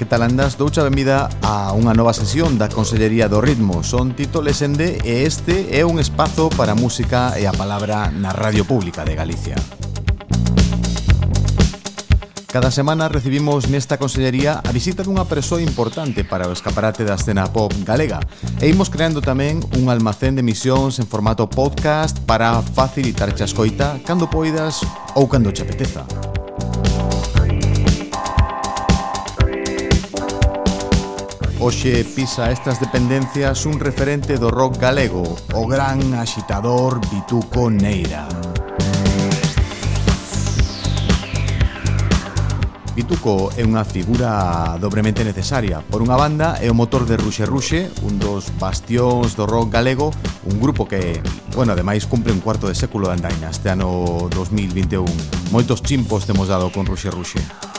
que tal andas? Doucha benvida a unha nova sesión da Consellería do Ritmo Son Tito Lesende e este é un espazo para a música e a palabra na Radio Pública de Galicia Cada semana recibimos nesta consellería a visita dunha persoa importante para o escaparate da escena pop galega e imos creando tamén un almacén de emisións en formato podcast para facilitar a escoita cando poidas ou cando che apeteza. Oxe pisa estas dependencias un referente do rock galego, o gran axitador Bituco Neira. Bituco é unha figura dobremente necesaria. Por unha banda, é o motor de Ruxe Ruxe, un dos bastións do rock galego, un grupo que, bueno, ademais cumpre un cuarto de século de andainas, este ano 2021. Moitos chimpos temos dado con Ruxe Ruxe.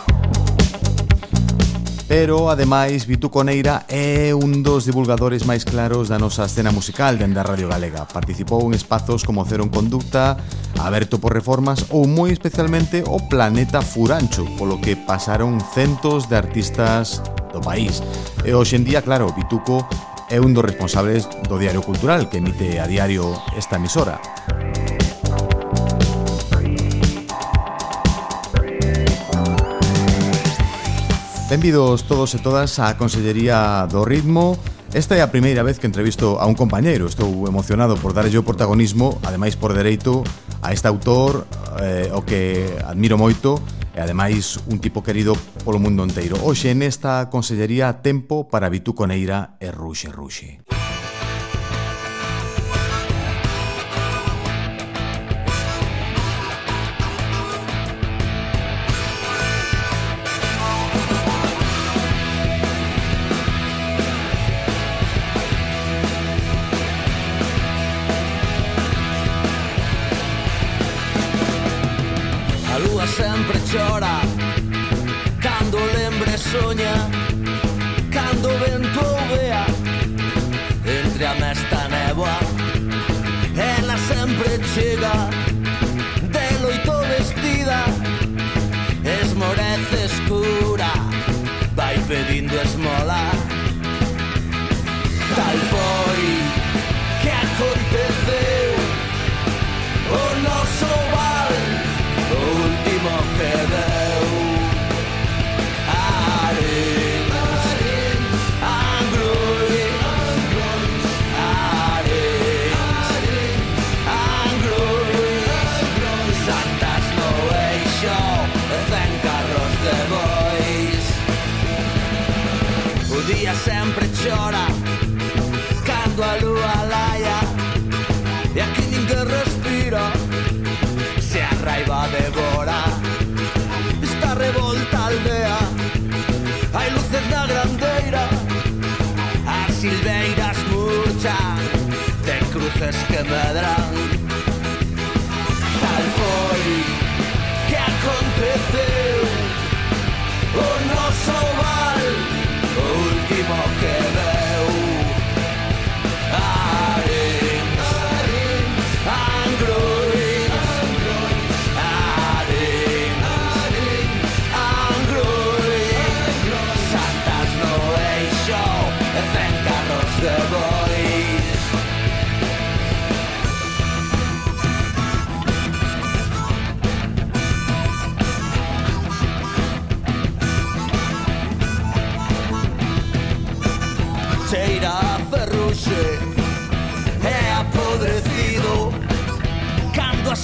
Pero, ademais, Vitu Coneira é un dos divulgadores máis claros da nosa escena musical dende a Radio Galega. Participou en espazos como Cero en Conducta, Aberto por Reformas ou, moi especialmente, o Planeta Furancho, polo que pasaron centos de artistas do país. E hoxe en día, claro, Vituco é un dos responsables do Diario Cultural que emite a diario esta emisora. Benvidos todos e todas á Consellería do Ritmo. Esta é a primeira vez que entrevisto a un compañeiro. Estou emocionado por darlle o protagonismo Ademais por dereito a este autor eh, O que admiro moito E ademais un tipo querido polo mundo inteiro Hoxe nesta Consellería tempo para Vitu Coneira e Ruxe Ruxe. día sempre chora Cando a lúa laia E aquí ninguén respira Se a raiva devora Esta revolta aldea Hai luces na grandeira As silveiras murchan Ten cruces que medran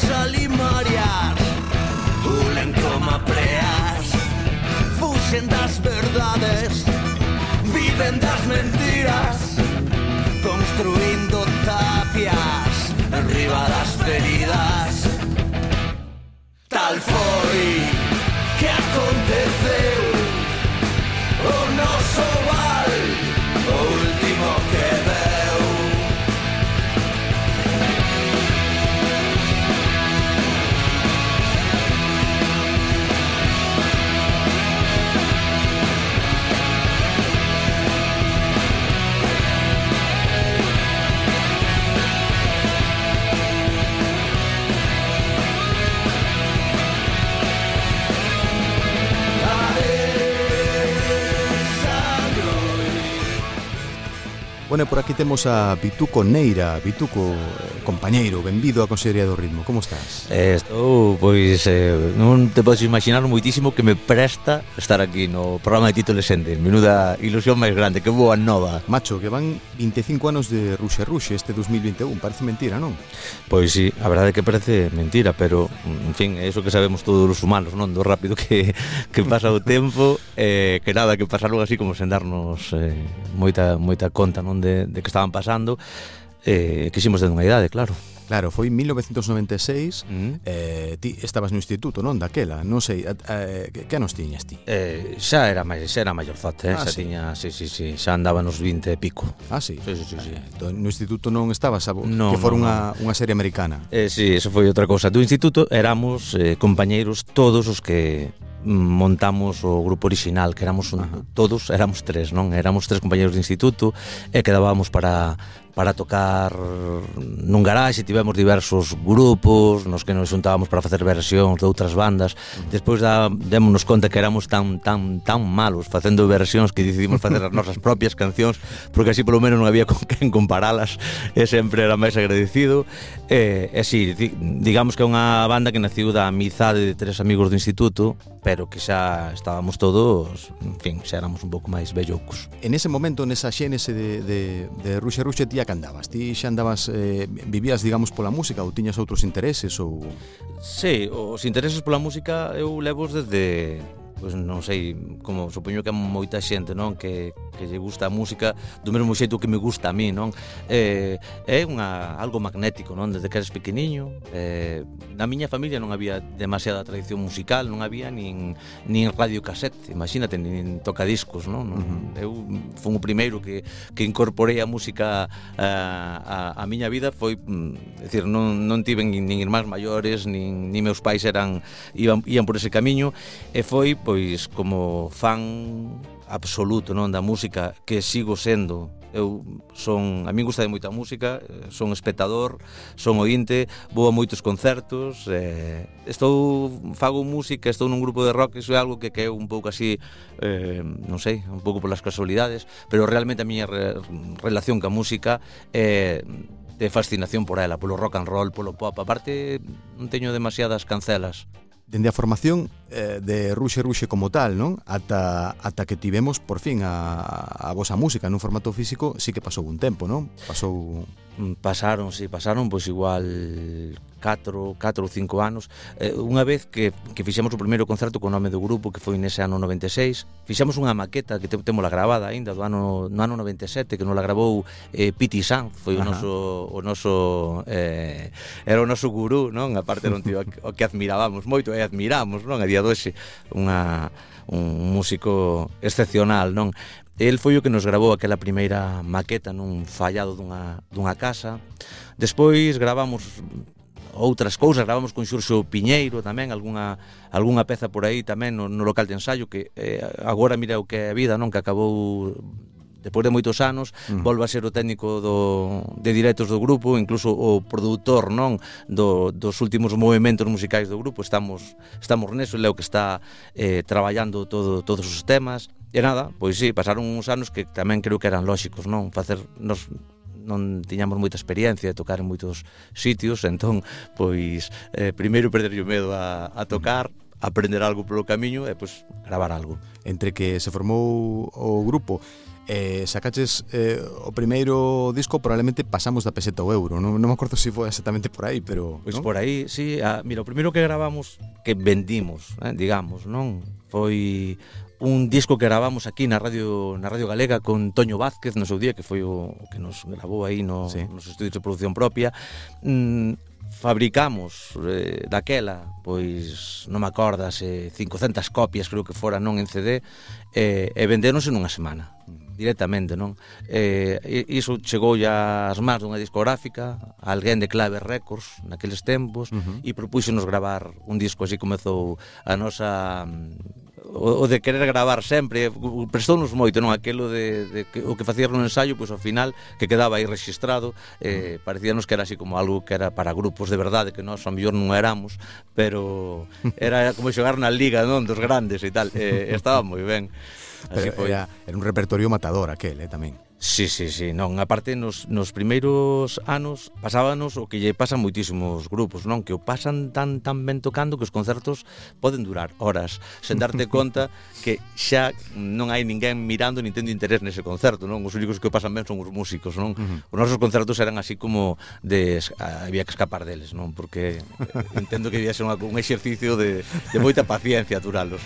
solimoriar Ulenkoma preas Fusen das verdades. Viven das mentiras. Construindo tapias Enriba das feridas. Tal foi. Bueno, por aquí temos a Bituco Neira Bituco, eh, compañeiro, benvido á Consellería do Ritmo, como estás? Eh, estou, pois, eh, non te podes imaginar moitísimo que me presta estar aquí no programa de Tito Lesende Menuda ilusión máis grande, que boa nova Macho, que van 25 anos de Ruxe Ruxe este 2021, parece mentira, non? Pois sí, a verdade é que parece mentira, pero, en fin, é iso que sabemos todos os humanos, non? Do rápido que, que pasa o tempo, eh, que nada, que pasaron así como sen darnos eh, moita, moita conta, non? De de, de que estaban pasando, eh, que ximos de unha idade, claro. Claro, foi 1996 mm. eh, Ti estabas no instituto, non? Daquela, non sei eh, que, que nos tiñas ti? Eh, xa era máis, xa era maiorzote, eh? ah, xa sí. tiña, sí, sí, sí, xa andaba nos 20 e pico. Ah, sí? Sí, sí, sí. sí. Eh, entón, no instituto non estabas, a, no, que fora no, unha, no. unha serie americana. Eh, sí, eso foi outra cousa. Do instituto éramos eh, compañeiros todos os que montamos o grupo orixinal que éramos un, todos éramos tres, non? Éramos tres compañeiros de instituto e quedábamos para para tocar nun garaxe, tivemos diversos grupos nos que nos xuntábamos para facer versións de outras bandas. Despois da, démonos conta que éramos tan tan tan malos facendo versións que decidimos facer as nosas propias cancións porque así polo menos non había con quen comparalas e sempre era máis agradecido. E, e si, digamos que é unha banda que naciu da amizade de tres amigos do instituto pero que xa estábamos todos, en fin, xa éramos un pouco máis velloucos. En ese momento, nesa xénese de, de, de Ruxa Ruxa, ti a que andabas? Ti xa andabas, eh, vivías, digamos, pola música ou tiñas outros intereses? Ou... Sí, os intereses pola música eu levos desde, pois non sei, como supoño que moita xente, non, que, que lle gusta a música do mesmo xeito que me gusta a mí, non? Eh, é unha algo magnético, non? Desde que eres pequeniño, eh, na miña familia non había demasiada tradición musical, non había nin nin radio casete, imagínate, nin tocadiscos, non? non. Eu fun o primeiro que que incorporei a música a a, a miña vida foi, mm, decir, non non tiven nin irmáns maiores, nin nin meus pais eran iban ian por ese camiño e foi pois como fan absoluto non da música que sigo sendo eu son a min gusta de moita música eh, son espectador son ointe vou a moitos concertos eh, estou fago música estou nun grupo de rock iso é algo que caeu un pouco así eh, non sei un pouco polas casualidades pero realmente a miña re, relación ca música é eh, de fascinación por ela, polo rock and roll, polo pop. Aparte, non teño demasiadas cancelas dende a formación eh, de Ruxe Ruxe como tal, non? Ata, ata que tivemos por fin a, a vosa música nun formato físico, sí que pasou un tempo, non? Pasou... Pasaron, sí, pasaron, pois igual 4, 4 ou 5 anos, eh, unha vez que, que fixemos o primeiro concerto co nome do grupo, que foi nese ano 96, fixemos unha maqueta que te, temola gravada aínda do ano, no ano 97, que nos la gravou eh, Piti Sanz, foi o Ajá. noso, o noso eh, era o noso gurú, non? A parte era un tío o que admirábamos moito e admiramos, non? A día doxe unha un músico excepcional, non? El foi o que nos gravou aquela primeira maqueta nun fallado dunha, dunha casa. Despois gravamos outras cousas, gravamos con Xurxo Piñeiro tamén, algunha, algunha peza por aí tamén no, no local de ensaio, que eh, agora mira o que é a vida, non? Que acabou depois de moitos anos, mm. volve a ser o técnico do, de directos do grupo, incluso o produtor non do, dos últimos movimentos musicais do grupo, estamos estamos neso, é o que está eh, traballando todo, todos os temas, e nada, pois sí, pasaron uns anos que tamén creo que eran lóxicos, non? Facer, nos non tiñamos moita experiencia de tocar en moitos sitios, entón, pois, eh, primeiro perderlle o medo a, a tocar, aprender algo polo camiño e, pois, gravar algo. Entre que se formou o grupo, eh, sacaches eh, o primeiro disco probablemente pasamos da peseta ao euro non, non me acordo se si foi exactamente por aí pero pois por aí, sí, a, mira, o primeiro que gravamos que vendimos, eh, digamos non foi un disco que gravamos aquí na Radio na Radio Galega con Toño Vázquez no seu día que foi o que nos gravou aí no sí. nos estudios de produción propia. Mm, fabricamos eh, daquela, pois non me acordas, eh, 500 copias creo que fora non en CD eh, e vendéronse nunha semana directamente, non? Eh, iso chegou ya ás mans dunha discográfica, alguén de Clave Records naqueles tempos uh -huh. e propúxenos gravar un disco así comezou a nosa o, o de querer gravar sempre prestounos moito, non? Aquelo de, de que, o que facía un ensaio, pois ao final que quedaba aí registrado, eh, parecíanos que era así como algo que era para grupos de verdade, que nós ao mellor non éramos, pero era como xogar na liga, non? Dos grandes e tal. Eh, estaba moi ben. Así pero foi. Era, era un repertorio matador aquel, eh, tamén. Sí, sí, sí, non, aparte nos, nos primeiros anos pasábanos o que lle pasan moitísimos grupos, non? Que o pasan tan tan ben tocando que os concertos poden durar horas sen darte conta que xa non hai ninguén mirando nin tendo interés nese concerto, non? Os únicos que o pasan ben son os músicos, non? Uh -huh. Os nosos concertos eran así como de ah, había que escapar deles, non? Porque eh, entendo que debía ser un, un exercicio de, de moita paciencia aturálos.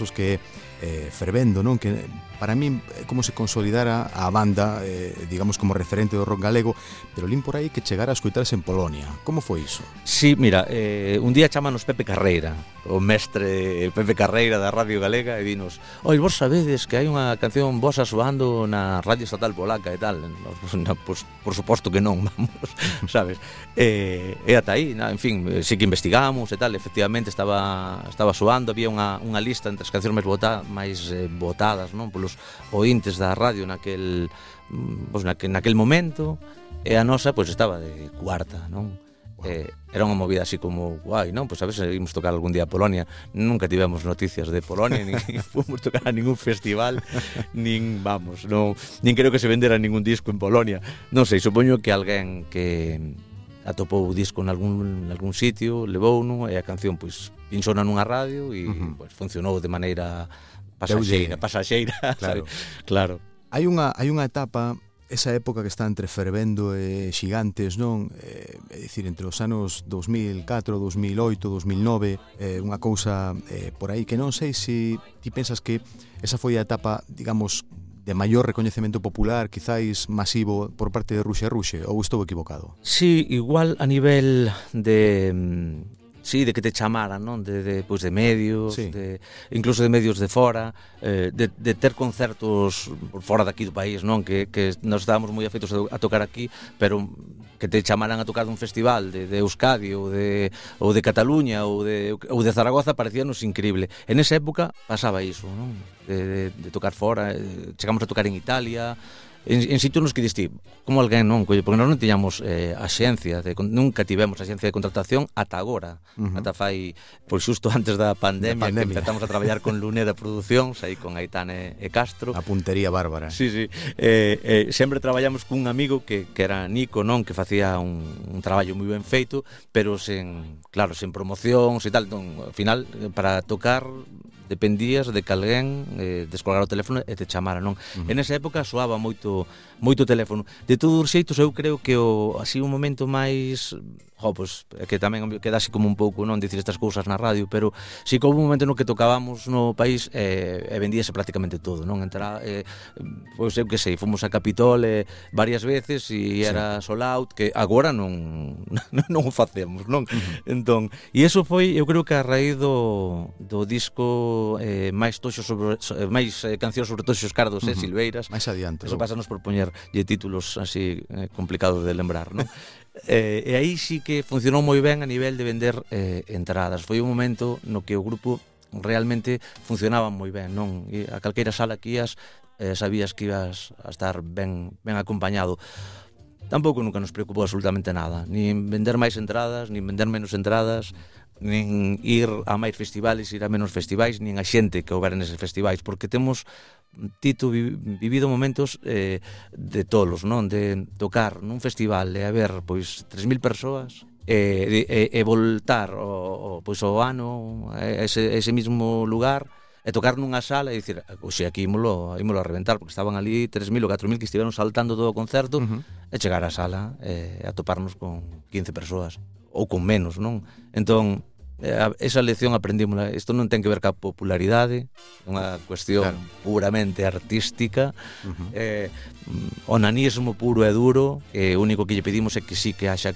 casos que eh, fervendo, non? Que para min é como se consolidara a banda, eh, digamos como referente do rock galego, pero lín por aí que chegara a escoitarse en Polonia. Como foi iso? Sí, mira, eh, un día chamanos Pepe Carreira, o mestre Pepe Carreira da Radio Galega e dinos, "Oi, vos sabedes que hai unha canción vosa soando na Radio Estatal Polaca e tal?" No, no, pues, por suposto que non, vamos, sabes? Eh, e ata aí, na, en fin, eh, sí que investigamos e tal, efectivamente estaba estaba soando, había unha, unha lista entre as cancións máis votadas, máis eh, votadas non polos ointes da radio naquel, mm, pois, naquel, naquel momento, e a nosa pois, estaba de cuarta, non? eh, era unha movida así como guai, non? Pois a ver se imos tocar algún día a Polonia. Nunca tivemos noticias de Polonia, nin fomos tocar a ningún festival, nin, vamos, non, nin creo que se vendera ningún disco en Polonia. Non sei, supoño que alguén que atopou o disco en algún, en algún sitio, levou uno e a canción pois pinsona nunha radio e uh -huh. pois, funcionou de maneira pasaxeira, pasaxeira, claro. Sabe? claro. Hai unha hai unha etapa esa época que está entre fervendo e xigantes, non? Eh, é dicir, entre os anos 2004, 2008, 2009, eh, unha cousa eh, por aí que non sei se ti pensas que esa foi a etapa, digamos, de maior recoñecemento popular, quizáis masivo por parte de Ruxe Ruxe, ou estou equivocado? Sí, igual a nivel de mm, Sí, de que te chamaran, non? De, de, pois de medios, sí. de, incluso de medios de fora, eh, de, de ter concertos por fora daqui do país, non? Que, que nos estábamos moi afeitos a tocar aquí, pero que te chamaran a tocar dun festival de, de Euskadi ou de, ou de Cataluña ou de, ou de Zaragoza parecíanos increíble. En esa época pasaba iso, non? De, de, de tocar fora, eh, chegamos a tocar en Italia, en, en sitios nos que diste, como alguén non colle, porque nós non tiñamos eh, axencia, de, nunca tivemos axencia de contratación ata agora, uh -huh. ata fai, pois xusto antes da pandemia, pandemia. que empezamos a traballar con Luneda Producións, aí con Aitane e Castro. A puntería bárbara. Eh. Sí, sí. Eh, eh, sempre traballamos cun amigo que, que era Nico, non, que facía un, un traballo moi ben feito, pero sen, claro, sen promocións e tal, non, ao final, eh, para tocar dependías de que alguén eh, descolgar o teléfono e te chamara, non? Uh -huh. En esa época soaba moito moito teléfono. De todos os xeitos eu creo que o así un momento máis jo, pois, que tamén quedase como un pouco non dicir estas cousas na radio, pero si que houve un momento no que tocábamos no país eh, e vendíase prácticamente todo, non? Entra, eh, pois eu que sei, fomos a Capitol eh, varias veces e era sí. sold out, que agora non non o facemos, non? Uh -huh. Entón, e eso foi, eu creo que a raíz do, do disco eh, máis toxo sobre eh, máis eh, cancións sobre toxos cardos uh -huh. e eh, silveiras. Máis adiante. Eso pasa nos por poñerlle títulos así eh, complicados de lembrar, non? Eh, e aí sí que funcionou moi ben a nivel de vender eh, entradas. Foi un momento no que o grupo realmente funcionaba moi ben, non? E a calqueira sala que ías eh, sabías que ibas a estar ben, ben acompañado. Tampouco nunca nos preocupou absolutamente nada, nin vender máis entradas, nin vender menos entradas, nin ir a máis festivales, ir a menos festivais, nin a xente que houbera neses festivais, porque temos Tito vi, vivido momentos eh, de tolos, non? De tocar nun festival e haber pois 3000 persoas e, e, e voltar o, o, pois, o ano a ese, a ese mismo lugar e tocar nunha sala e dicir, oxe, aquí ímolo, ímolo a reventar, porque estaban ali 3.000 ou 4.000 que estiveron saltando todo o concerto, uh -huh. e chegar á sala eh, e atoparnos con 15 persoas, ou con menos, non? Entón, Eh, esa lección aprendímola. Isto non ten que ver ca popularidade, é unha cuestión claro. puramente artística. Uh -huh. eh, mm, onanismo puro e duro, eh, único que lle pedimos é que sí que haxa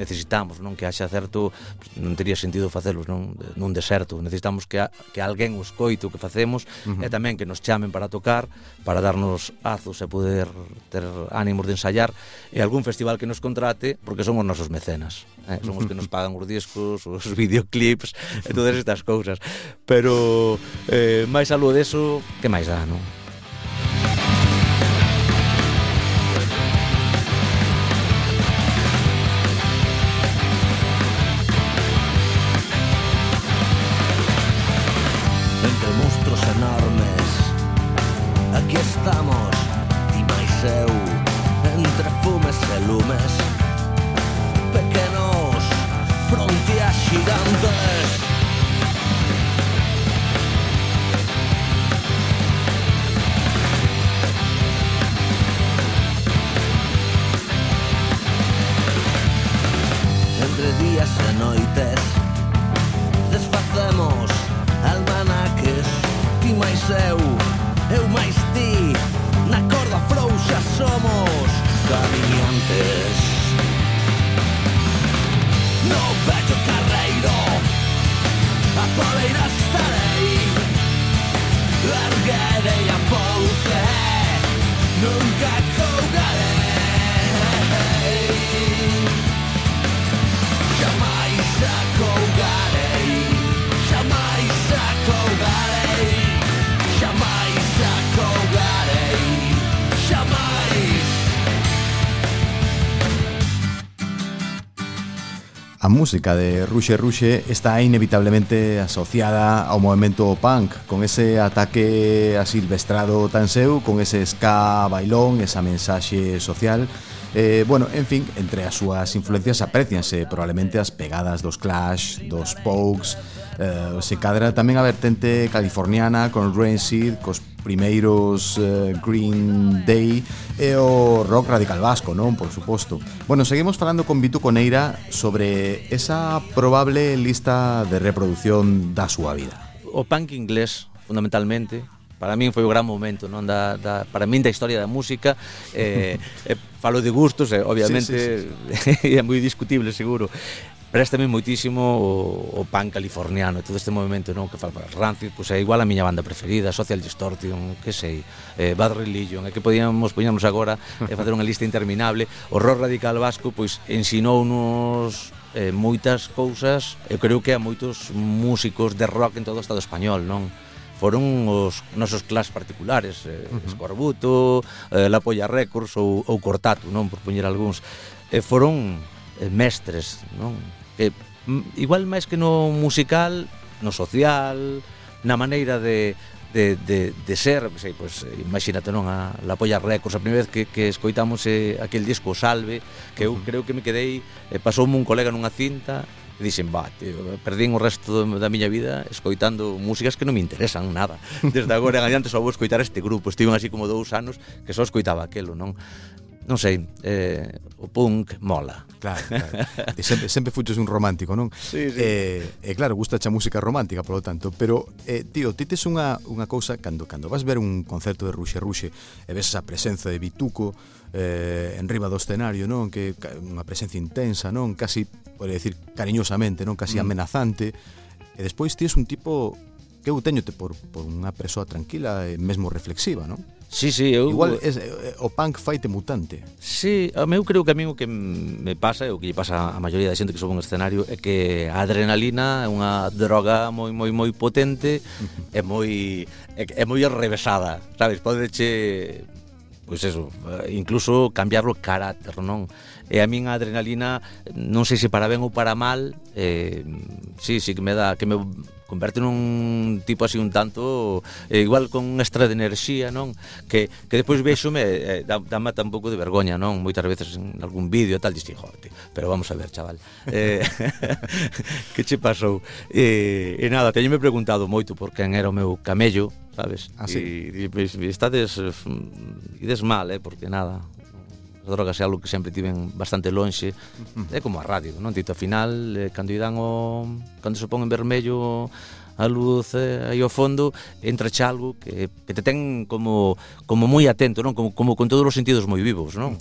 necesitamos non que haxa certo non tería sentido facelos non nun deserto necesitamos que a, que alguén o coite o que facemos uh -huh. e tamén que nos chamen para tocar para darnos azos e poder ter ánimos de ensayar e algún festival que nos contrate porque son os nosos mecenas eh? son os que nos pagan os discos os videoclips e todas estas cousas pero eh, máis algo deso que máis dá non? Beto Carreiro. A Atualei nas A música de Ruxe Ruxe está inevitablemente asociada ao movimento punk, con ese ataque asilvestrado tan seu, con ese ska bailón, esa mensaxe social. Eh, bueno, en fin, entre as súas influencias aprecianse probablemente as pegadas dos Clash, dos Pogues, eh, se cadra tamén a vertente californiana con Rancid, cos primeiros eh, Green Day e o rock radical vasco, non? Por suposto. Bueno, seguimos falando con Vitu Coneira sobre esa probable lista de reproducción da súa vida. O punk inglés, fundamentalmente, para min foi o gran momento non da, da para min da historia da música eh, eh falo de gustos eh, obviamente sí, sí, sí, sí. é moi discutible seguro Préstame moitísimo o, o pan californiano e todo este movimento non que fala Rancid, pois é igual a miña banda preferida, Social Distortion, que sei, eh, Bad Religion, é que podíamos poñernos agora e eh, facer unha lista interminable. O rock radical vasco pois ensinounos eh, moitas cousas, eu creo que a moitos músicos de rock en todo o estado español, non? foron os nosos clas particulares, eh, uh -huh. Escorbuto, eh, La Polla Records ou, ou Cortato, non, por poñer algúns. E eh, foron eh, mestres, non? eh, igual máis que no musical, no social, na maneira de, de, de, de ser, sei, pues, imagínate non a La Polla Records, a primeira vez que, que escoitamos eh, aquel disco Salve, que eu uh -huh. creo que me quedei, eh, pasoume un colega nunha cinta, e dixen, va, tío, perdín o resto da miña vida escoitando músicas que non me interesan nada. Desde agora en adiante só vou escoitar este grupo. estiven así como dous anos que só escoitaba aquelo, non? non sei, eh, o punk mola. Claro, claro. E sempre, sempre fuches un romántico, non? Sí, sí. E, eh, eh, claro, gusta a música romántica, polo tanto, pero, eh, tío, ti tes unha, unha cousa, cando, cando vas ver un concerto de Ruxe Ruxe e ves esa presenza de Bituco eh, en riba do escenario, non? Que unha presencia intensa, non? Casi, pode decir, cariñosamente, non? Casi mm. amenazante. E despois ti es un tipo que eu teñote por, por unha persoa tranquila e mesmo reflexiva, non? Sí, sí, eu... Igual es, eh, o punk faite mutante. Sí, a meu creo que a mí o que me pasa, o que lle pasa a maioría da xente que sobe un escenario, é que a adrenalina é unha droga moi moi moi potente, é moi é, é moi arrevesada, sabes? Podeche pois eso, incluso cambiarlo carácter, non? E a min a adrenalina, non sei se para ben ou para mal, eh, sí, sí que me dá, que me converte nun tipo así un tanto eh, igual con un extra de enerxía, non? Que, que despois vexome eh, dama dá, tampouco de vergoña, non? Moitas veces en algún vídeo e tal dixi, joder pero vamos a ver, chaval. Eh, que che pasou? Eh, e nada, teñeme preguntado moito por quen era o meu camello, sabes? Ah, sí. E, e, e estades mm, ides mal, eh, porque nada, As drogas é algo que sempre tiven bastante lonxe. É como a radio, non? Dito, ao final, eh, cando dan o... Cando se pon en vermello a luz eh, aí ao fondo, entra algo que, que te ten como, como moi atento, non? Como, como con todos os sentidos moi vivos, non?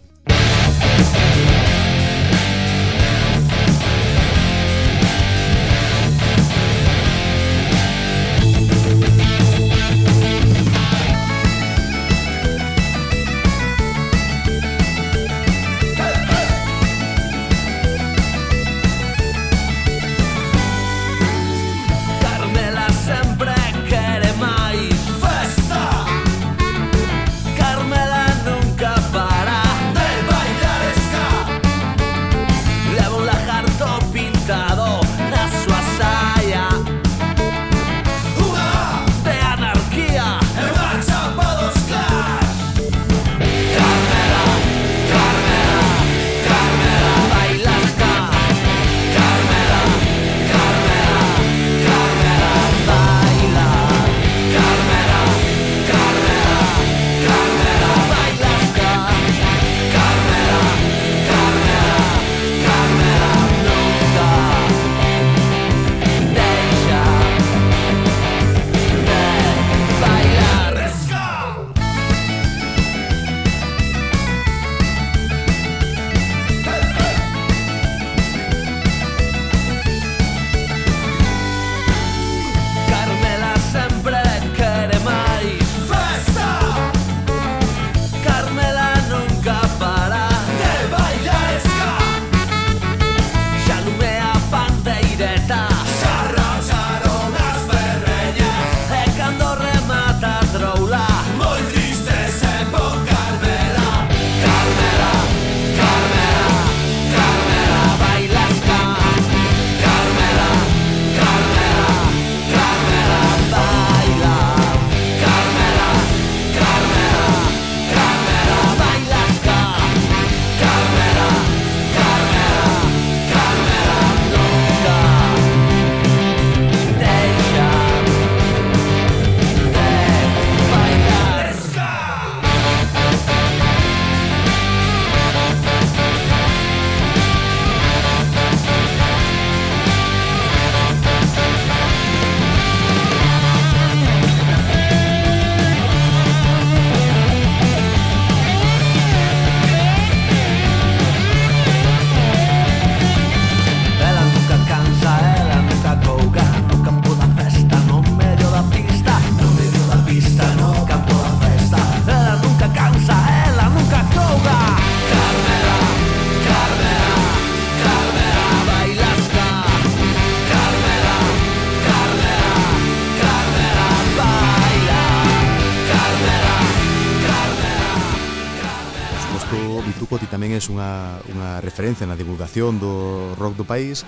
representación do rock do país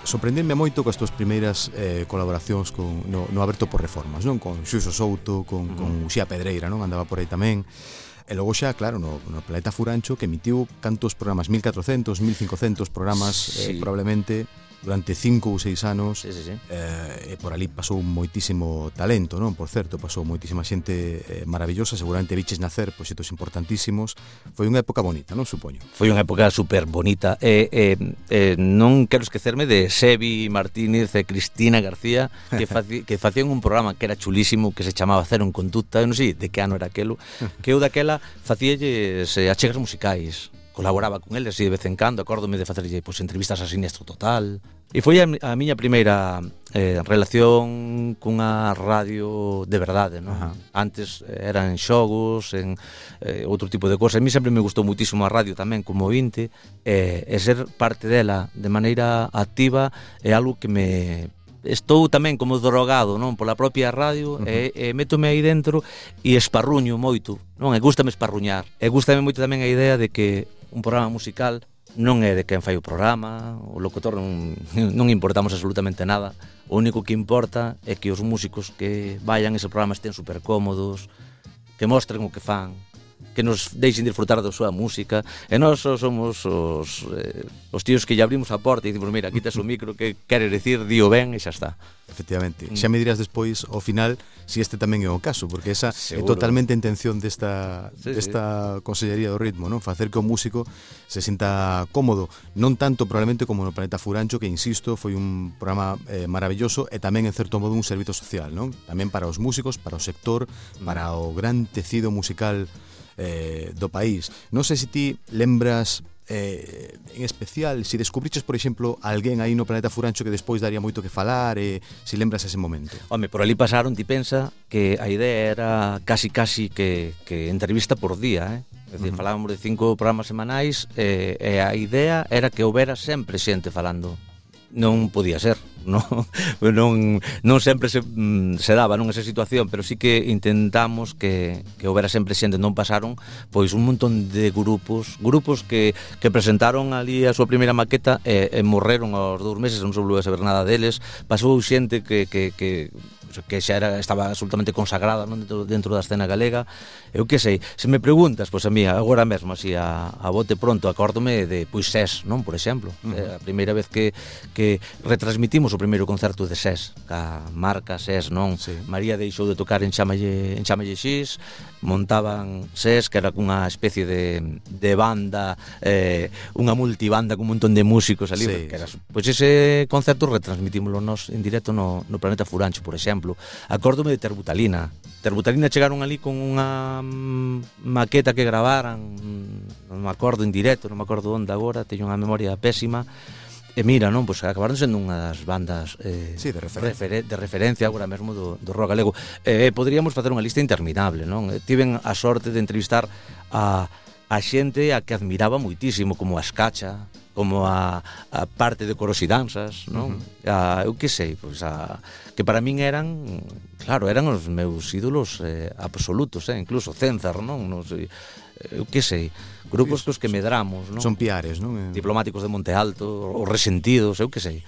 sorprendenme moito coas túas primeiras eh, colaboracións con, no, no Aberto por Reformas, non? Con Xuxo Souto, con, uh -huh. con Uxía Pedreira, non? Andaba por aí tamén. E logo xa, claro, no, no Planeta Furancho que emitiu cantos programas, 1400, 1500 programas, sí. eh, probablemente durante cinco ou seis anos sí, sí, sí. Eh, e por ali pasou moitísimo talento, non? Por certo, pasou moitísima xente eh, maravillosa, seguramente viches nacer proxectos importantísimos. Foi unha época bonita, non supoño? Foi unha época super bonita. Eh, eh, eh, non quero esquecerme de Sebi Martínez e Cristina García que, faci, que facían un programa que era chulísimo que se chamaba Cero en Conducta, non sei de que ano era aquelo, que eu daquela facíalles eh, achegas musicais colaboraba con eles e de vez en cando, acórdome de facerlle pois, entrevistas a Siniestro Total. E foi a, a miña primeira eh, relación cunha radio de verdade, non? Ajá. Antes eh, eran xogos, en eh, outro tipo de cosas. A mí sempre me gustou muitísimo a radio tamén como ointe, eh, e ser parte dela de maneira activa é algo que me estou tamén como drogado, non, pola propia radio uh -huh. e, e métome aí dentro e esparruño moito, non? E gustame esparruñar. E gustame moito tamén a idea de que un programa musical non é de quen fai o programa, o locutor non, non importamos absolutamente nada. O único que importa é que os músicos que vayan ese programa estén super cómodos, que mostren o que fan, que nos deixen disfrutar da súa música. E nós somos os, eh, os tíos que lle abrimos a porta e dicimos mira, quitas o micro que quere decir, dio ben e xa está. Efectivamente, mm. xa me dirás despois ao final se si este tamén é o caso porque esa Seguro. é totalmente a intención desta, sí, desta sí. Consellería do Ritmo non? Facer que o músico se sinta cómodo non tanto probablemente como no Planeta Furancho que insisto, foi un programa eh, maravilloso e tamén en certo modo un servizo social non? Tamén para os músicos, para o sector mm. para o gran tecido musical eh, do país. Non sei se ti lembras eh, en especial, se descubriches, por exemplo, alguén aí no planeta Furancho que despois daría moito que falar, e eh, se lembras ese momento. Home, por ali pasaron, ti pensa, que a idea era casi casi que, que entrevista por día, eh? É dicir, uh -huh. falábamos de cinco programas semanais e, e a idea era que houbera sempre xente falando. Non podía ser. non, non, non sempre se, mm, se daba non esa situación, pero sí que intentamos que, que houbera sempre xente, non pasaron pois un montón de grupos, grupos que, que presentaron ali a súa primeira maqueta e, e morreron aos dous meses, non se volveu a saber nada deles, pasou xente que, que, que que xa era, estaba absolutamente consagrada non? Dentro, dentro da escena galega eu que sei, se me preguntas, pois a mí agora mesmo así a, a bote pronto acórdome de pois SES, non, por exemplo uh -huh. a primeira vez que, que retransmitimos o primeiro concerto de SES, ca marca SES, non? Sí. María deixou de tocar en Chamalle, en Chamalle X, montaban SES, que era cunha especie de, de banda, eh, unha multibanda con un montón de músicos ali, sí, que era, pois ese concerto retransmitímolo nos en directo no, no Planeta Furancho, por exemplo. Acórdome de Terbutalina. Terbutalina chegaron ali con unha maqueta que gravaran, non me acordo en directo, non me acordo onde agora, teño unha memoria pésima, E mira, non, pois acabaron sendo unha das bandas eh, sí, de, referencia. Refer de referencia agora mesmo do, do rock galego. Eh, eh, podríamos facer unha lista interminable, non? Eh, tiven a sorte de entrevistar a, a xente a que admiraba moitísimo, como a Escacha, como a, a parte de coros e danzas, non? Uh -huh. a, eu que sei, pois a, que para min eran, claro, eran os meus ídolos eh, absolutos, eh, incluso Cenzar, non? Non sei, eu que sei, grupos cos que medramos, non? Son piares, non? Diplomáticos de Monte Alto, os resentidos, eu que sei.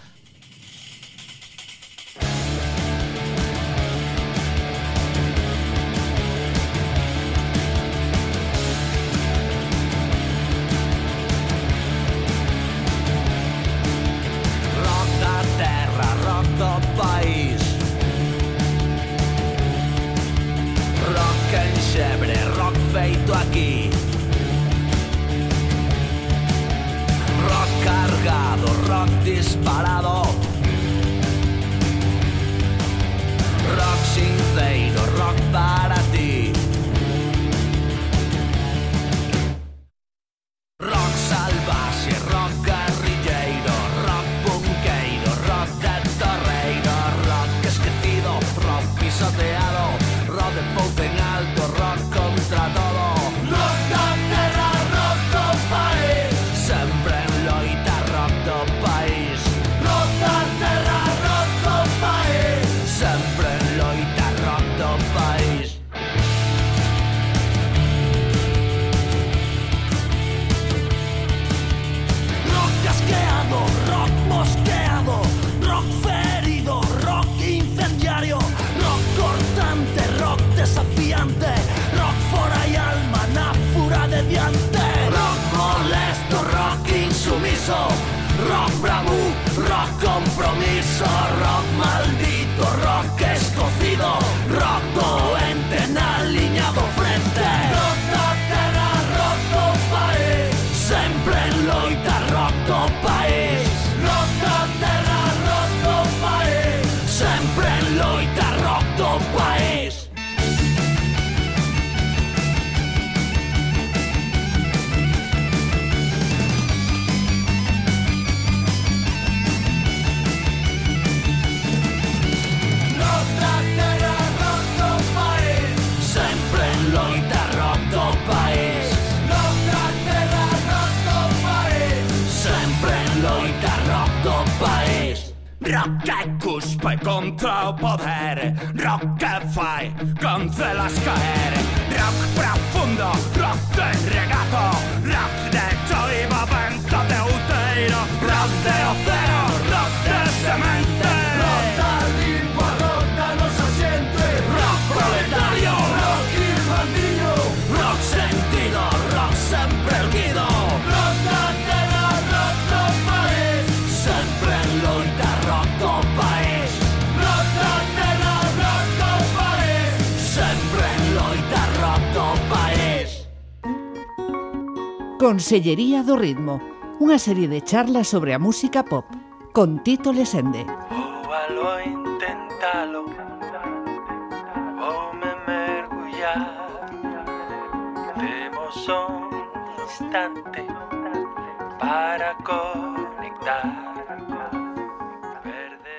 poder, Rockefeller, cancelas caer. Consellería do Ritmo, unha serie de charlas sobre a música pop, con Tito Lesende. Valo intentalo Voume mergullar Temos un instante Para conectar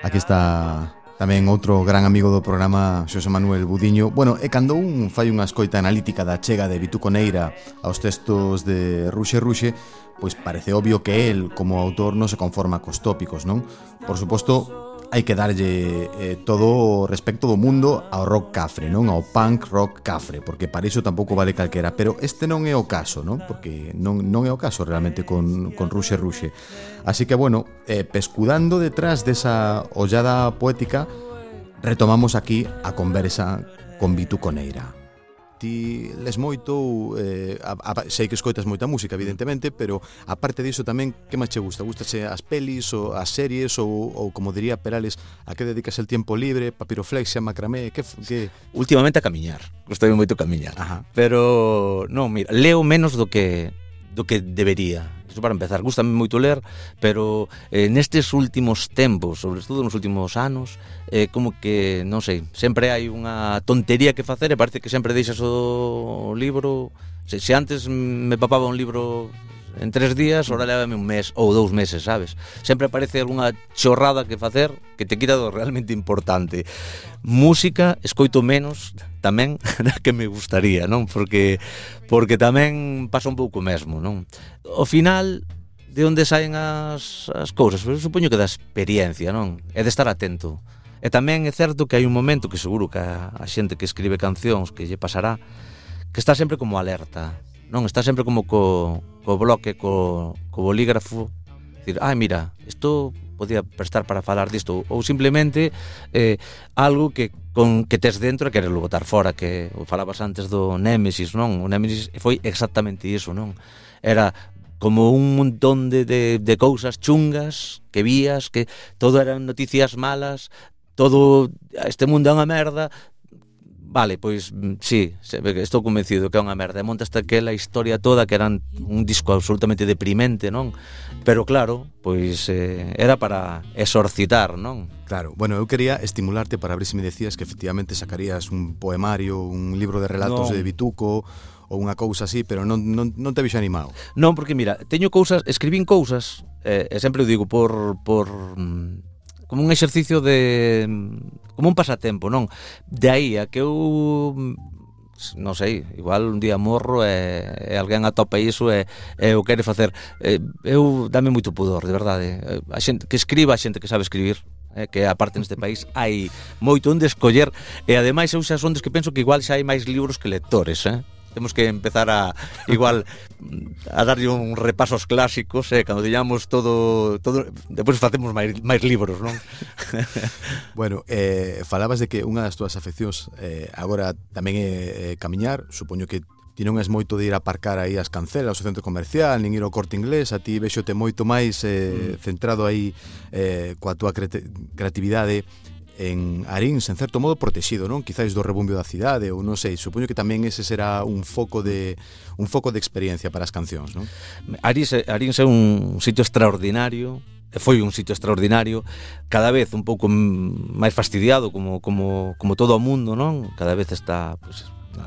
Aquí está tamén outro gran amigo do programa Xosé Manuel Budiño. Bueno, e cando un fai unha escoita analítica da chega de Vitu Coneira aos textos de Ruxe Ruxe, pois parece obvio que el, como autor, non se conforma cos tópicos, non? Por suposto, hai que darlle eh, todo o respecto do mundo ao rock cafre, non ao punk rock cafre, porque para iso tampouco vale calquera, pero este non é o caso, non? Porque non, non é o caso realmente con, con Ruxe Ruxe. Así que, bueno, eh, pescudando detrás desa ollada poética, retomamos aquí a conversa con Vitu Coneira ti les moito ou eh, a, a, sei que escoitas moita música, evidentemente, pero aparte diso tamén, que máis che gusta? Gustache as pelis ou as series ou, ou como diría Perales, a que dedicas el tempo libre, papiroflexia, macramé, que, que... Últimamente a camiñar, gustame moito camiñar, Ajá. pero non, mira, leo menos do que do que debería Iso para empezar, gustame moito ler, pero eh, nestes últimos tempos, sobre todo nos últimos anos, eh, como que, non sei, sempre hai unha tontería que facer e parece que sempre deixas o libro... Se, se antes me papaba un libro En tres días, ora levame un mes ou dous meses, sabes? Sempre aparece algunha chorrada que facer que te quita do realmente importante. Música escoito menos tamén da que me gustaría, non? Porque porque tamén pasa un pouco mesmo, non? O final de onde saen as, as cousas? Eu supoño que da experiencia, non? É de estar atento. E tamén é certo que hai un momento que seguro que a, a xente que escribe cancións que lle pasará que está sempre como alerta, non? Está sempre como co, co bloque, co, co bolígrafo, dicir, ah, mira, isto podía prestar para falar disto ou simplemente eh, algo que con que tes dentro e queres botar fora que o falabas antes do Némesis, non? O Némesis foi exactamente iso, non? Era como un montón de, de, de cousas chungas que vías, que todo eran noticias malas, todo ah, este mundo é unha merda, Vale, pois mm, sí, estou convencido que é unha merda. E montaste aquela historia toda que era un disco absolutamente deprimente, non? Pero claro, pois eh, era para exorcitar, non? Claro, bueno, eu quería estimularte para ver se me decías que efectivamente sacarías un poemario, un libro de relatos non. de Bituco ou unha cousa así, pero non, non, non te vixo animado. Non, porque mira, teño cousas, escribín cousas, eh, e sempre o digo por, por mm, como un exercicio de como un pasatempo, non? De aí a que eu non sei, igual un día morro e, e alguén atopa iso e, e o quere facer. E, eu dame moito pudor, de verdade. A xente que escriba, a xente que sabe escribir, eh, que aparte neste país hai moito onde escoller e ademais eu xa son dos que penso que igual xa hai máis libros que lectores, eh? temos que empezar a igual a darlle un repaso aos clásicos, eh, cando teñamos todo todo depois facemos máis, máis libros, non? bueno, eh, falabas de que unha das túas afeccións eh, agora tamén é eh, camiñar, supoño que ti non es moito de ir a aparcar aí as cancelas, ao centro comercial, nin ir ao corte inglés, a ti vexote moito máis eh, mm. centrado aí eh, coa túa creatividade en Arins, en certo modo, protexido, non? Quizáis do rebumbio da cidade, ou non sei, supoño que tamén ese será un foco de un foco de experiencia para as cancións, non? Aríns, Arins é un sitio extraordinario, foi un sitio extraordinario, cada vez un pouco máis fastidiado como como como todo o mundo, non? Cada vez está pues,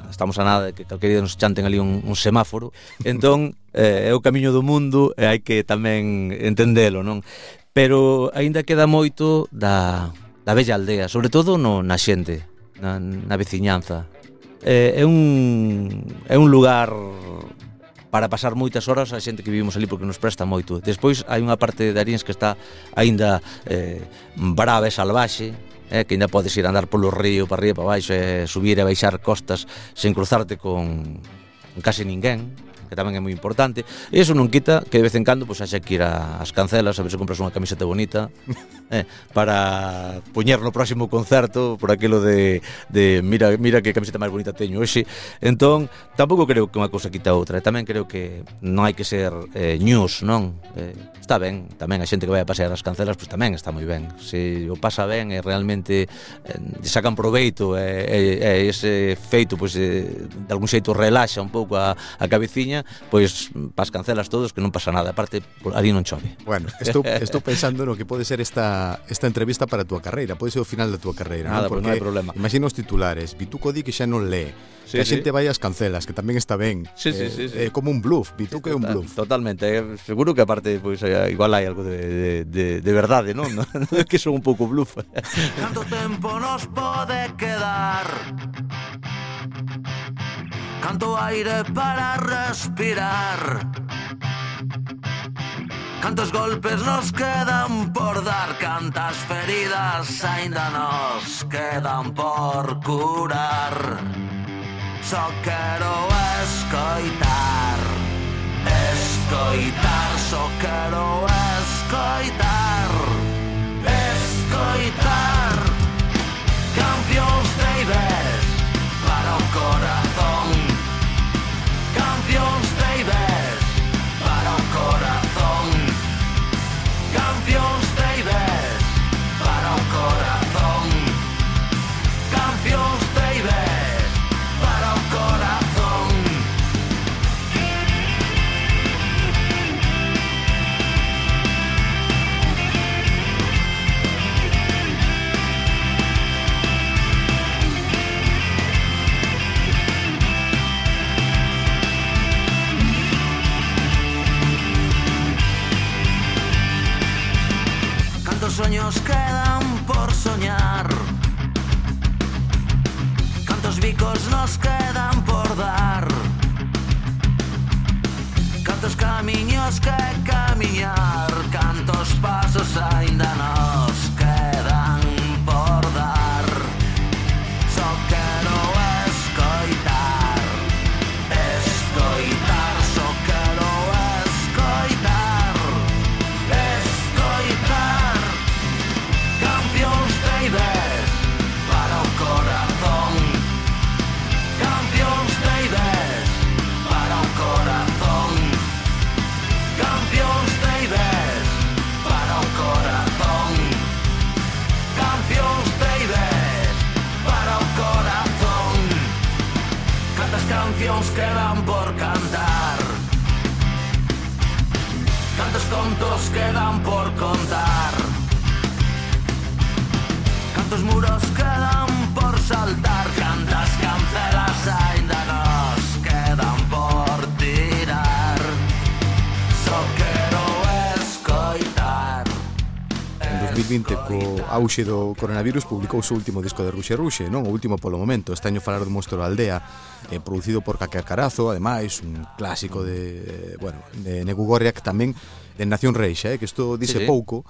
estamos a nada de que calquera día nos chanten ali un, un semáforo. Entón, eh, é o camiño do mundo e hai que tamén entendelo, non? Pero aínda queda moito da da bella aldea, sobre todo no, na xente, na, na veciñanza. É, é, un, é un lugar para pasar moitas horas a xente que vivimos ali porque nos presta moito. Despois hai unha parte de Arins que está aínda eh, brava e salvaxe, eh, que ainda podes ir a andar polo río para arriba para baixo e eh, subir e baixar costas sen cruzarte con case ninguén que tamén é moi importante. E eso non quita que de vez en cando pois haxa que ir ás cancelas a ver se compras unha camiseta bonita eh, para poñer no próximo concerto por aquilo de, de mira, mira que camiseta máis bonita teño hoxe. Entón, tampouco creo que unha cousa quita a outra. E tamén creo que non hai que ser eh, news, non? Eh, está ben, tamén a xente que vai a pasear as cancelas pois pues, tamén está moi ben. Se o pasa ben e realmente eh, sacan proveito e eh, eh, ese feito pois, pues, eh, de algún xeito relaxa un pouco a, a cabeciña Pois pas cancelas todos que non pasa nada, aparte ali non chove. Bueno, estou, estou pensando no que pode ser esta, esta entrevista para a túa carreira, pode ser o final da túa carreira, nada, non? Porque, pues non hai problema. Imagina os titulares, Bituco di que xa non lee, sí, que a xente sí. vai ás cancelas, que tamén está ben. Sí, sí, eh, sí, sí. Eh, como un bluff, Bituco é un bluff. Totalmente, eh, seguro que aparte pois pues, eh, igual hai algo de, de, de, de verdade, non? que son un pouco bluff. Canto tempo nos pode quedar Canto aire para respirar. Cantos golpes nos quedan por dar, cantas feridas aínda nos quedan por curar. Só quero escoitar, escoitar, só quero escoitar, escoitar. Campeóns de Iber para o corazón. canción. sueños quedan por soñar? ¿Cuántos bicos nos quedan por dar? ¿Cantos camiños que camiñar? ¿Cantos pasos ainda non? 2020 co auxe do coronavirus publicou o seu último disco de Ruxe Ruxe, non? O último polo momento, este año falar do Monstro da Aldea, eh, producido por Cacacarazo, ademais, un clásico de, eh, bueno, de Negu Gorriak tamén de Nación Reixa, eh, que isto dice sí, sí. pouco,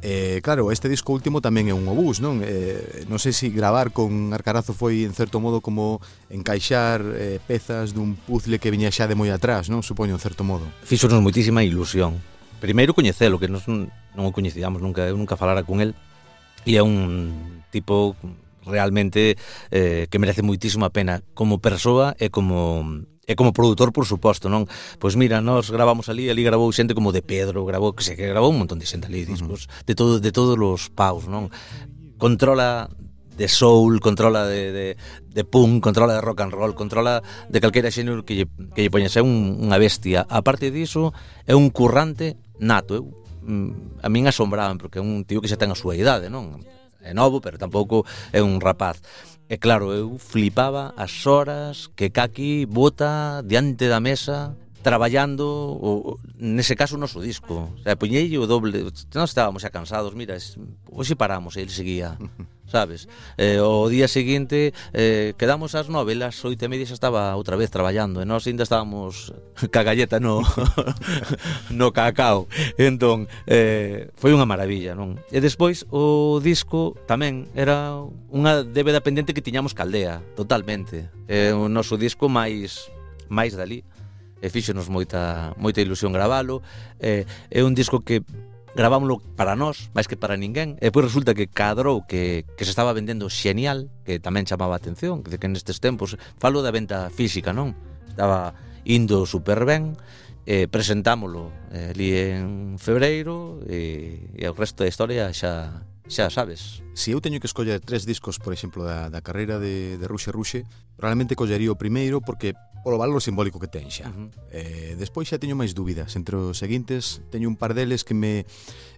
Eh, claro, este disco último tamén é un obús, non? Eh, non sei se si gravar con Arcarazo foi en certo modo como encaixar eh, pezas dun puzzle que viña xa de moi atrás, non? Supoño en certo modo. Fíxonos moitísima ilusión primeiro coñecelo, que nos, non o coñecíamos nunca, eu nunca falara con el, e é un tipo realmente eh, que merece moitísima pena como persoa e como e como produtor, por suposto, non? Pois mira, nós gravamos ali, ali gravou xente como de Pedro, gravou, que se que gravou un montón de xente ali, discos, uh -huh. de todo de todos os paus, non? Controla de soul, controla de, de, de punk, controla de rock and roll, controla de calquera xénero que lle, que lle poñas, un, unha bestia. A parte diso, é un currante nato. Eu, mm, a min asombraban, porque é un tío que xa ten a súa idade, non? É novo, pero tampouco é un rapaz. E claro, eu flipaba as horas que Kaki bota diante da mesa traballando o, nese caso o noso disco. O sea, poñei o doble, nós estábamos xa cansados, mira, hoxe paramos, e ele seguía. sabes? Eh, o día seguinte eh, quedamos ás nove, as oito e media xa estaba outra vez traballando e nós ainda estábamos ca galleta no no cacao. Entón, eh, foi unha maravilla, non? E despois o disco tamén era unha débeda pendente que tiñamos caldea, totalmente. É eh, o noso disco máis máis dali e fíxonos moita moita ilusión gravalo. Eh, é un disco que gravámoslo para nós, máis que para ninguén, e pois resulta que cadrou que, que se estaba vendendo xenial, que tamén chamaba a atención, que, que nestes tempos, falo da venta física, non? Estaba indo super ben, eh, presentámolo eh, ali en febreiro e, e o resto da historia xa xa sabes. Se eu teño que escoller tres discos, por exemplo, da, da carreira de, de Ruxe Ruxe, Realmente collería o primeiro porque polo valor simbólico que ten xa. Uh -huh. eh, despois xa teño máis dúbidas. Entre os seguintes teño un par deles que me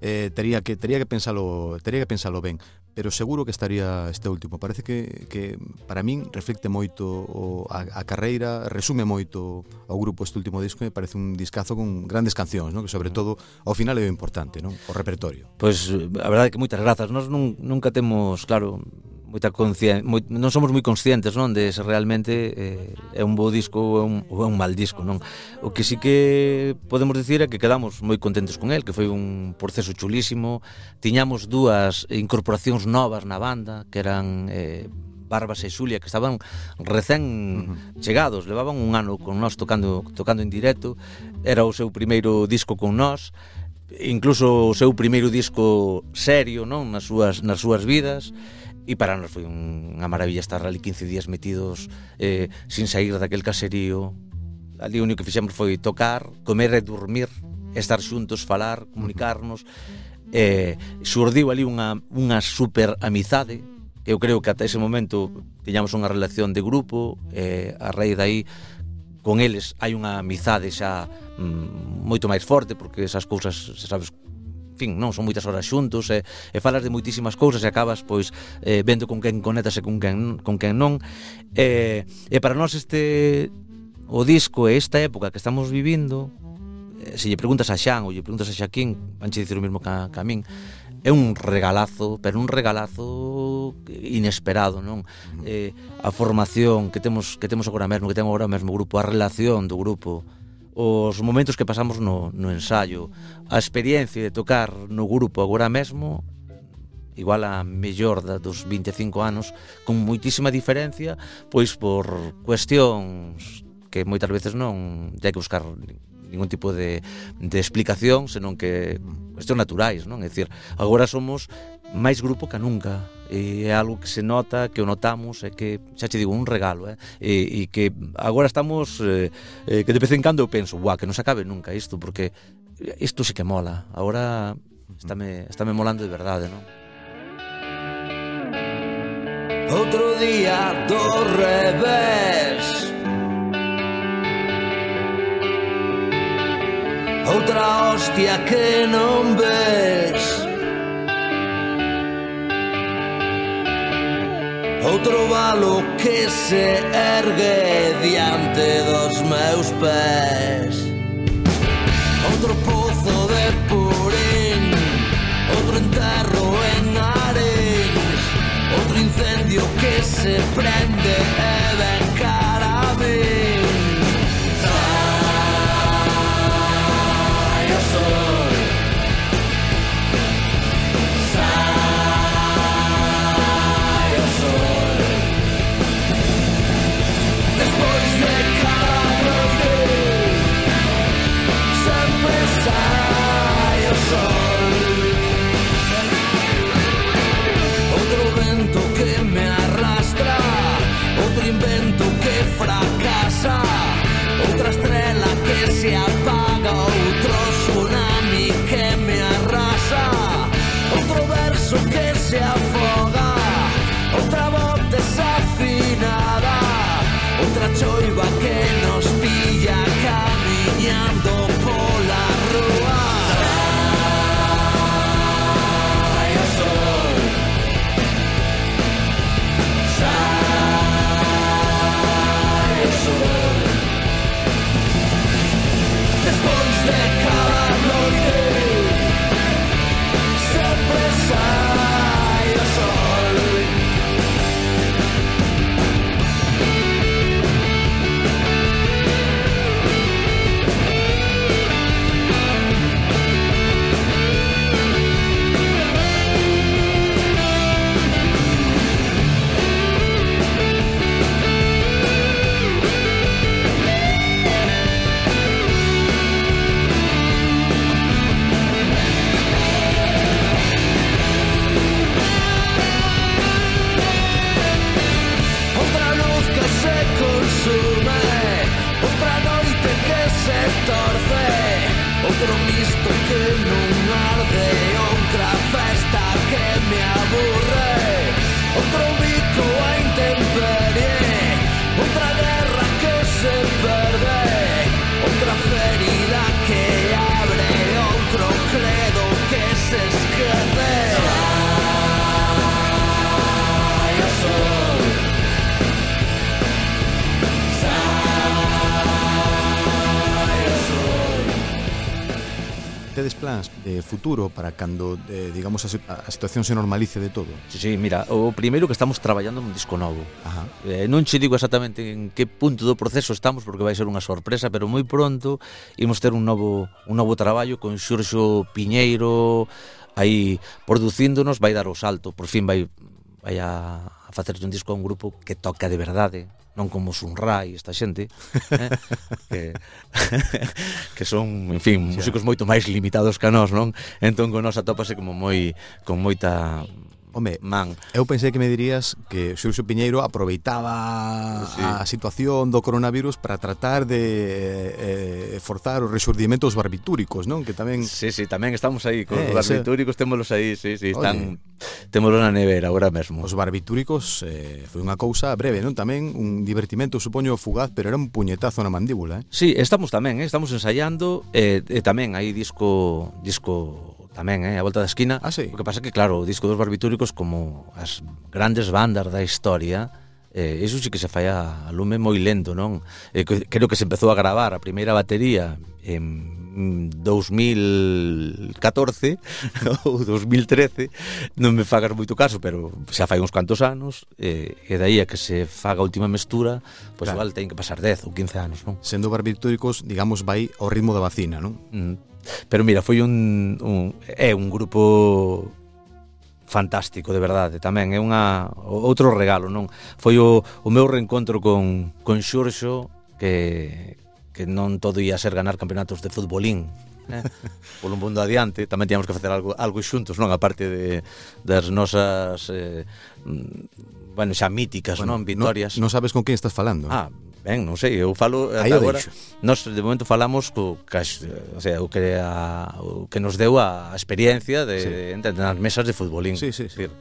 eh, tería que tería que pensalo, tería que pensalo ben, pero seguro que estaría este último. Parece que, que para min reflecte moito o, a, a carreira, resume moito ao grupo este último disco, me parece un discazo con grandes cancións, non? que sobre todo ao final é o importante, non? o repertorio. Pois pues, a verdade é que moitas grazas. Nós nun, nunca temos, claro, moita conscien... moi... non somos moi conscientes, non, de se realmente eh, é un bo disco ou é un, ou é un mal disco, non. O que sí que podemos dicir é que quedamos moi contentes con el, que foi un proceso chulísimo. Tiñamos dúas incorporacións novas na banda, que eran eh, Barbas e Xulia que estaban recén uh -huh. chegados, levaban un ano con nós tocando tocando en directo, era o seu primeiro disco con nós, incluso o seu primeiro disco serio, non, nas súas nas súas vidas. E para nós foi unha maravilla estar ali 15 días metidos eh, sin sair daquel caserío. Ali o único que fixemos foi tocar, comer e dormir, estar xuntos, falar, comunicarnos. Eh, surdiu ali unha, unha super amizade, que eu creo que ata ese momento tiñamos unha relación de grupo, eh, a raíz de aí con eles hai unha amizade xa mm, moito máis forte, porque esas cousas, sabes, fin, non son moitas horas xuntos e, e falas de moitísimas cousas e acabas pois eh, vendo con quen conectas e con quen, con quen non. E, e para nós este o disco e esta época que estamos vivindo eh, se lle preguntas a Xan ou lle preguntas a Xaquín vanche dicir o mesmo ca, ca min é un regalazo, pero un regalazo inesperado, non? Eh, a formación que temos que temos agora mesmo, que temos agora mesmo o grupo, a relación do grupo, os momentos que pasamos no, no ensaio, a experiencia de tocar no grupo agora mesmo igual a mellor da dos 25 anos con moitísima diferencia pois por cuestións que moitas veces non hai que buscar ningún tipo de, de explicación, senón que cuestións naturais, non? É dicir, agora somos máis grupo que nunca. E é algo que se nota, que o notamos é que, xa te digo, un regalo eh? e, e que agora estamos eh, eh, que de vez en cando eu penso, guau, que non se acabe nunca isto, porque isto sí que mola. Agora estáme, estáme molando de verdade, non? Outro día do revés. Outra hostia que non ves. Outro valo que se ergue diante dos meus pés. Outro pozo de Purín Outro enterro en Ares Outro incendio que se prende e ven se apaga outro tsunami que me arrasa. Outro verso que se afoga. Outra voz desafinada. Outra choiva que non presume un prado y te que se torce. tedes plans de futuro para cando, eh, digamos, a, a situación se normalice de todo? Sí, sí, mira, o primeiro que estamos traballando nun disco novo. Ajá. Eh, non che digo exactamente en que punto do proceso estamos porque vai ser unha sorpresa, pero moi pronto imos ter un novo un novo traballo con Xurxo Piñeiro aí producíndonos vai dar o salto, por fin vai vai a, a facer un disco a un grupo que toca de verdade, non como Sunrai, esta xente, eh, que, que son, en fin, músicos moito máis limitados que a nós, non? Entón, con nós atópase como moi, con moita Home, man. Eu pensei que me dirías que Xurxo Piñeiro aproveitaba sí. a situación do coronavirus para tratar de eh, forzar os resurdimentos barbitúricos, non? Que tamén Sí, sí, tamén estamos aí con eh, os barbitúricos, ese... témolos aí, sí, sí, están témolos na nevera agora mesmo. Os barbitúricos eh, foi unha cousa breve, non? Tamén un divertimento, supoño, fugaz, pero era un puñetazo na mandíbula, eh? Sí, estamos tamén, eh? estamos ensaiando eh, e eh, tamén hai disco disco tamén, eh, a volta da esquina. Ah, sí? O que pasa que, claro, o disco dos barbitúricos como as grandes bandas da historia, eh, iso sí que se fai a lume moi lento, non? Eh, creo que se empezou a gravar a primeira batería en Mm, mm, 2014 ou 2013 non me fagas moito caso pero xa fai uns cantos anos eh, e, e daí a que se faga a última mestura pois claro. igual ten que pasar 10 ou 15 anos non? Sendo barbitúricos, digamos, vai ao ritmo da vacina non? Mm. Pero mira, foi un, un é un grupo fantástico, de verdade, tamén é unha outro regalo, non? Foi o, o meu reencontro con con Xurxo que que non todo ia ser ganar campeonatos de futbolín eh? polo mundo adiante tamén tiñamos que facer algo, algo xuntos non a parte de, das nosas eh, bueno, xa míticas bueno, non vitorias non, non sabes con quen estás falando ah, Ben, non sei, eu falo Aí agora. Nós de momento falamos co cas, o sea, o que a, o que nos deu a experiencia de, sí. de, de nas mesas de futbolín. Sí, sí, sí. Decir,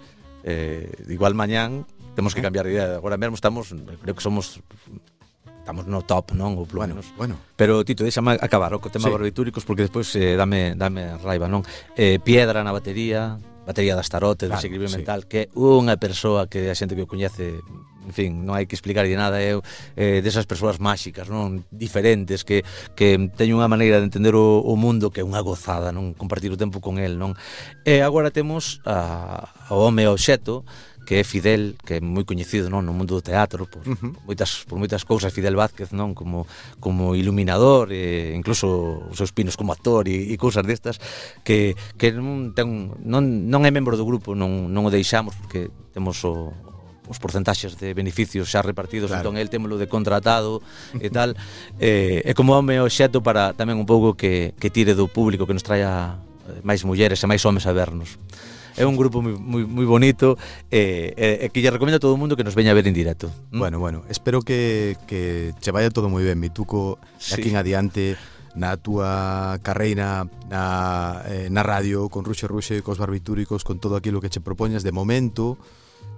eh, igual mañán temos que cambiar de idea. Agora mesmo estamos, creo que somos estamos no top, non? Ou polo bueno, menos. Bueno. Pero Tito, déxame acabar o co tema sí. barbitúricos porque despois eh, dame dame raiva, non? Eh, piedra na batería, batería das tarotes, claro, desequilibrio sí. mental, que unha persoa que a xente que o coñece en fin, non hai que explicarlle nada, eu eh, desas persoas máxicas, non diferentes que que teñen unha maneira de entender o, o mundo que é unha gozada, non compartir o tempo con el, non. E agora temos a, o home obxeto que é Fidel, que é moi coñecido non no mundo do teatro por, uh -huh. por moitas por moitas cousas Fidel Vázquez, non, como como iluminador e incluso os seus pinos como actor e, e cousas destas que que non ten non non é membro do grupo, non non o deixamos porque temos o os porcentaxes de beneficios xa repartidos, claro. entón el témolo de contratado e tal, eh, e como home o xeto para tamén un pouco que, que tire do público, que nos traia máis mulleres e máis homes a vernos. É un grupo moi, moi, moi bonito e eh, eh, que lle recomendo a todo o mundo que nos veña a ver en directo. Mm? Bueno, bueno, espero que, que che vaya todo moi ben, Mituco, sí. aquí en adiante na túa carreira na, eh, na radio con Ruxe Ruxe, cos barbitúricos, con todo aquilo que che propoñas de momento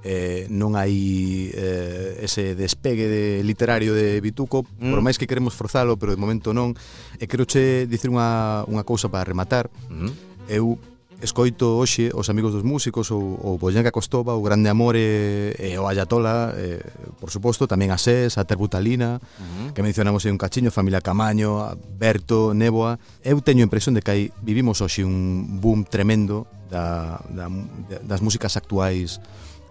eh, non hai eh, ese despegue de literario de Bituco, mm. por máis que queremos forzalo, pero de momento non. E quero che dicir unha, unha cousa para rematar. Mm. Eu escoito hoxe os amigos dos músicos ou, o Boyanka Costova, o Grande Amore e, o Ayatola, e, por suposto, tamén a SES, a Terbutalina, uh -huh. que mencionamos aí un cachiño, Familia Camaño, Berto, Néboa. Eu teño a impresión de que aí vivimos hoxe un boom tremendo da, da, das músicas actuais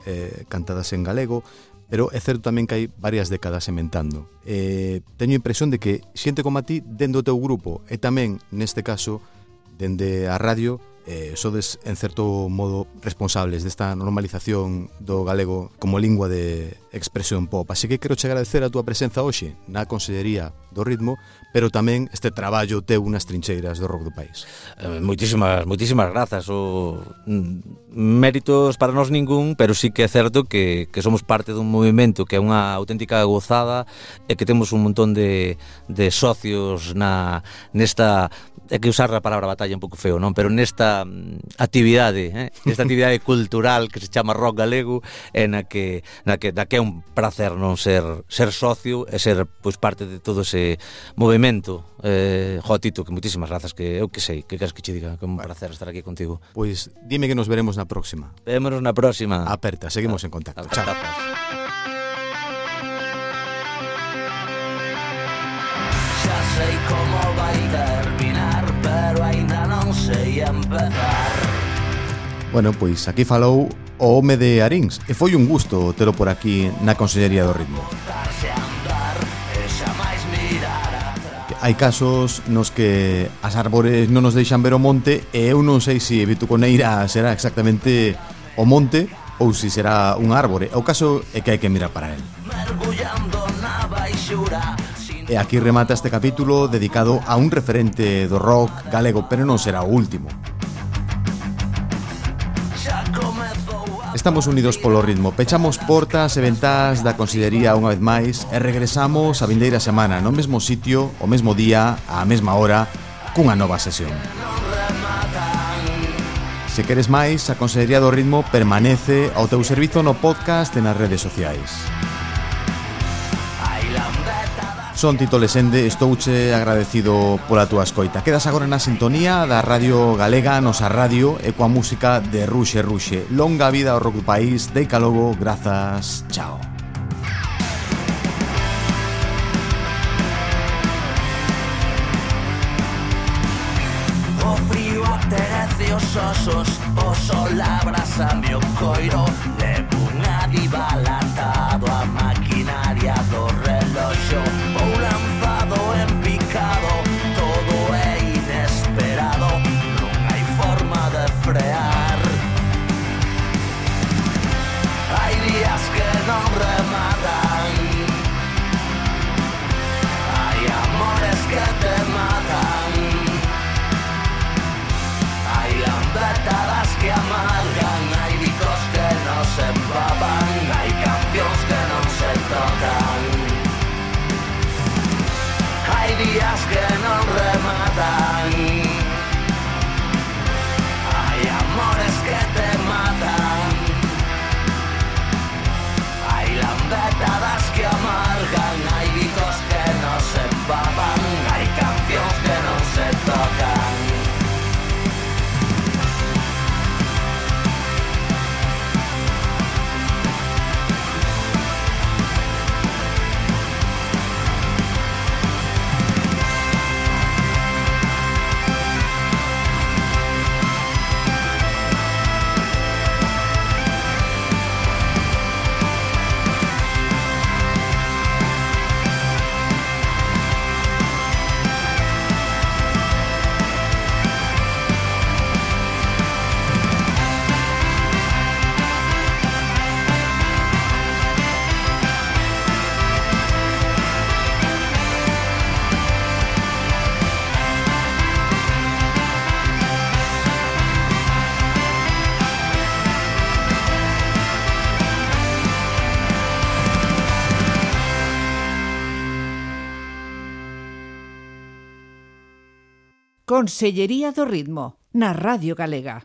eh, cantadas en galego, pero é certo tamén que hai varias décadas sementando. Eh, teño a impresión de que xente como a ti, dentro do teu grupo, e tamén, neste caso, dende a radio, eh, sodes en certo modo responsables desta normalización do galego como lingua de, Expresión Pop. Así que quero che agradecer a túa presenza hoxe na Consellería do Ritmo, pero tamén este traballo teu nas trincheiras do rock do país. Eh, moitísimas, moitísimas grazas. O mm, méritos para nós ningún, pero sí que é certo que, que somos parte dun movimento que é unha auténtica gozada e que temos un montón de, de socios na nesta é que usar a palabra batalla un pouco feo, non? Pero nesta mm, actividade, eh? nesta actividade cultural que se chama rock galego, e na que na que, na que é un placer non ser ser socio e ser pois parte de todo ese movimento. Eh, jo, Tito, que moitísimas grazas, que eu que sei, que queres que che diga, que é un placer estar aquí contigo. Pois dime que nos veremos na próxima. Vémonos na próxima. Aperta, seguimos a, en contacto. Chao. Chao. Xa sei como vai terminar, pero ainda non sei empezar. Bueno, pois aquí falou o home de Arins e foi un gusto telo por aquí na Consellería do Ritmo. Hai casos nos que as árbores non nos deixan ver o monte e eu non sei se Vituconeira será exactamente o monte ou se será un árbore. O caso é que hai que mirar para él. E aquí remata este capítulo dedicado a un referente do rock galego, pero non será o último. Estamos unidos polo ritmo. Pechamos portas e ventás da consellería unha vez máis E regresamos a vindeira semana no mesmo sitio, o mesmo día, á mesma hora Cunha nova sesión. Se queres máis, a Consellería do Ritmo permanece ao teu servizo no podcast e nas redes sociais. Son Tito Lesende, estouche agradecido pola túa escoita. Quedas agora na sintonía da Radio Galega, nosa radio, e coa música de Ruxe Ruxe. Longa vida ao rock do país, deica logo, grazas, chao. O frío aterece os osos, o sol abrasa meu coiro, levo unha diva latado a maquinaria do rei. Consellería do Ritmo, na Radio Galega.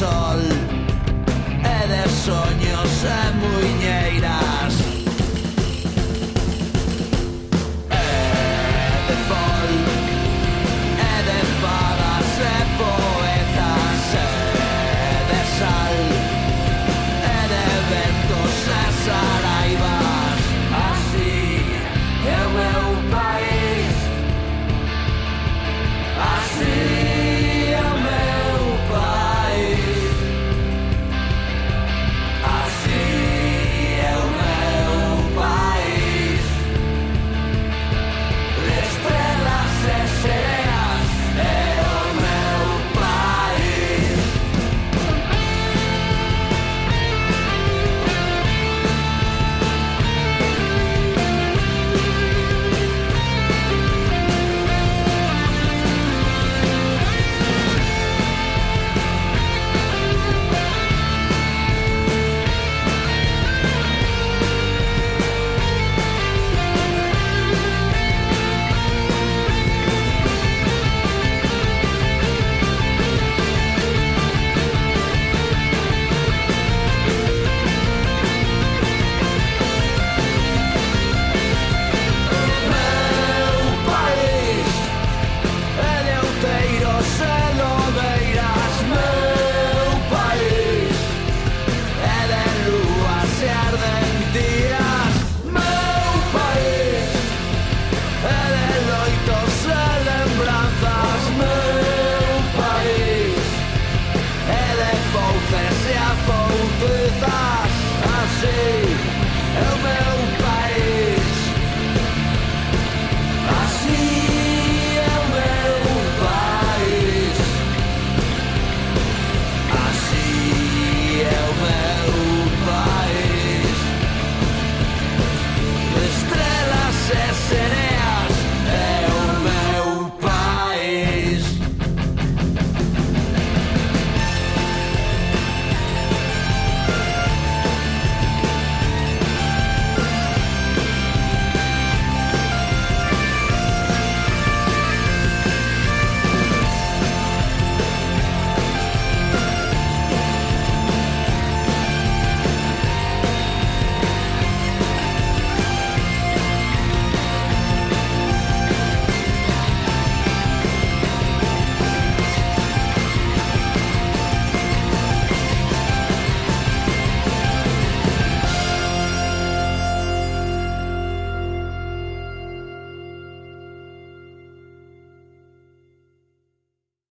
sol. E del sogno sempre.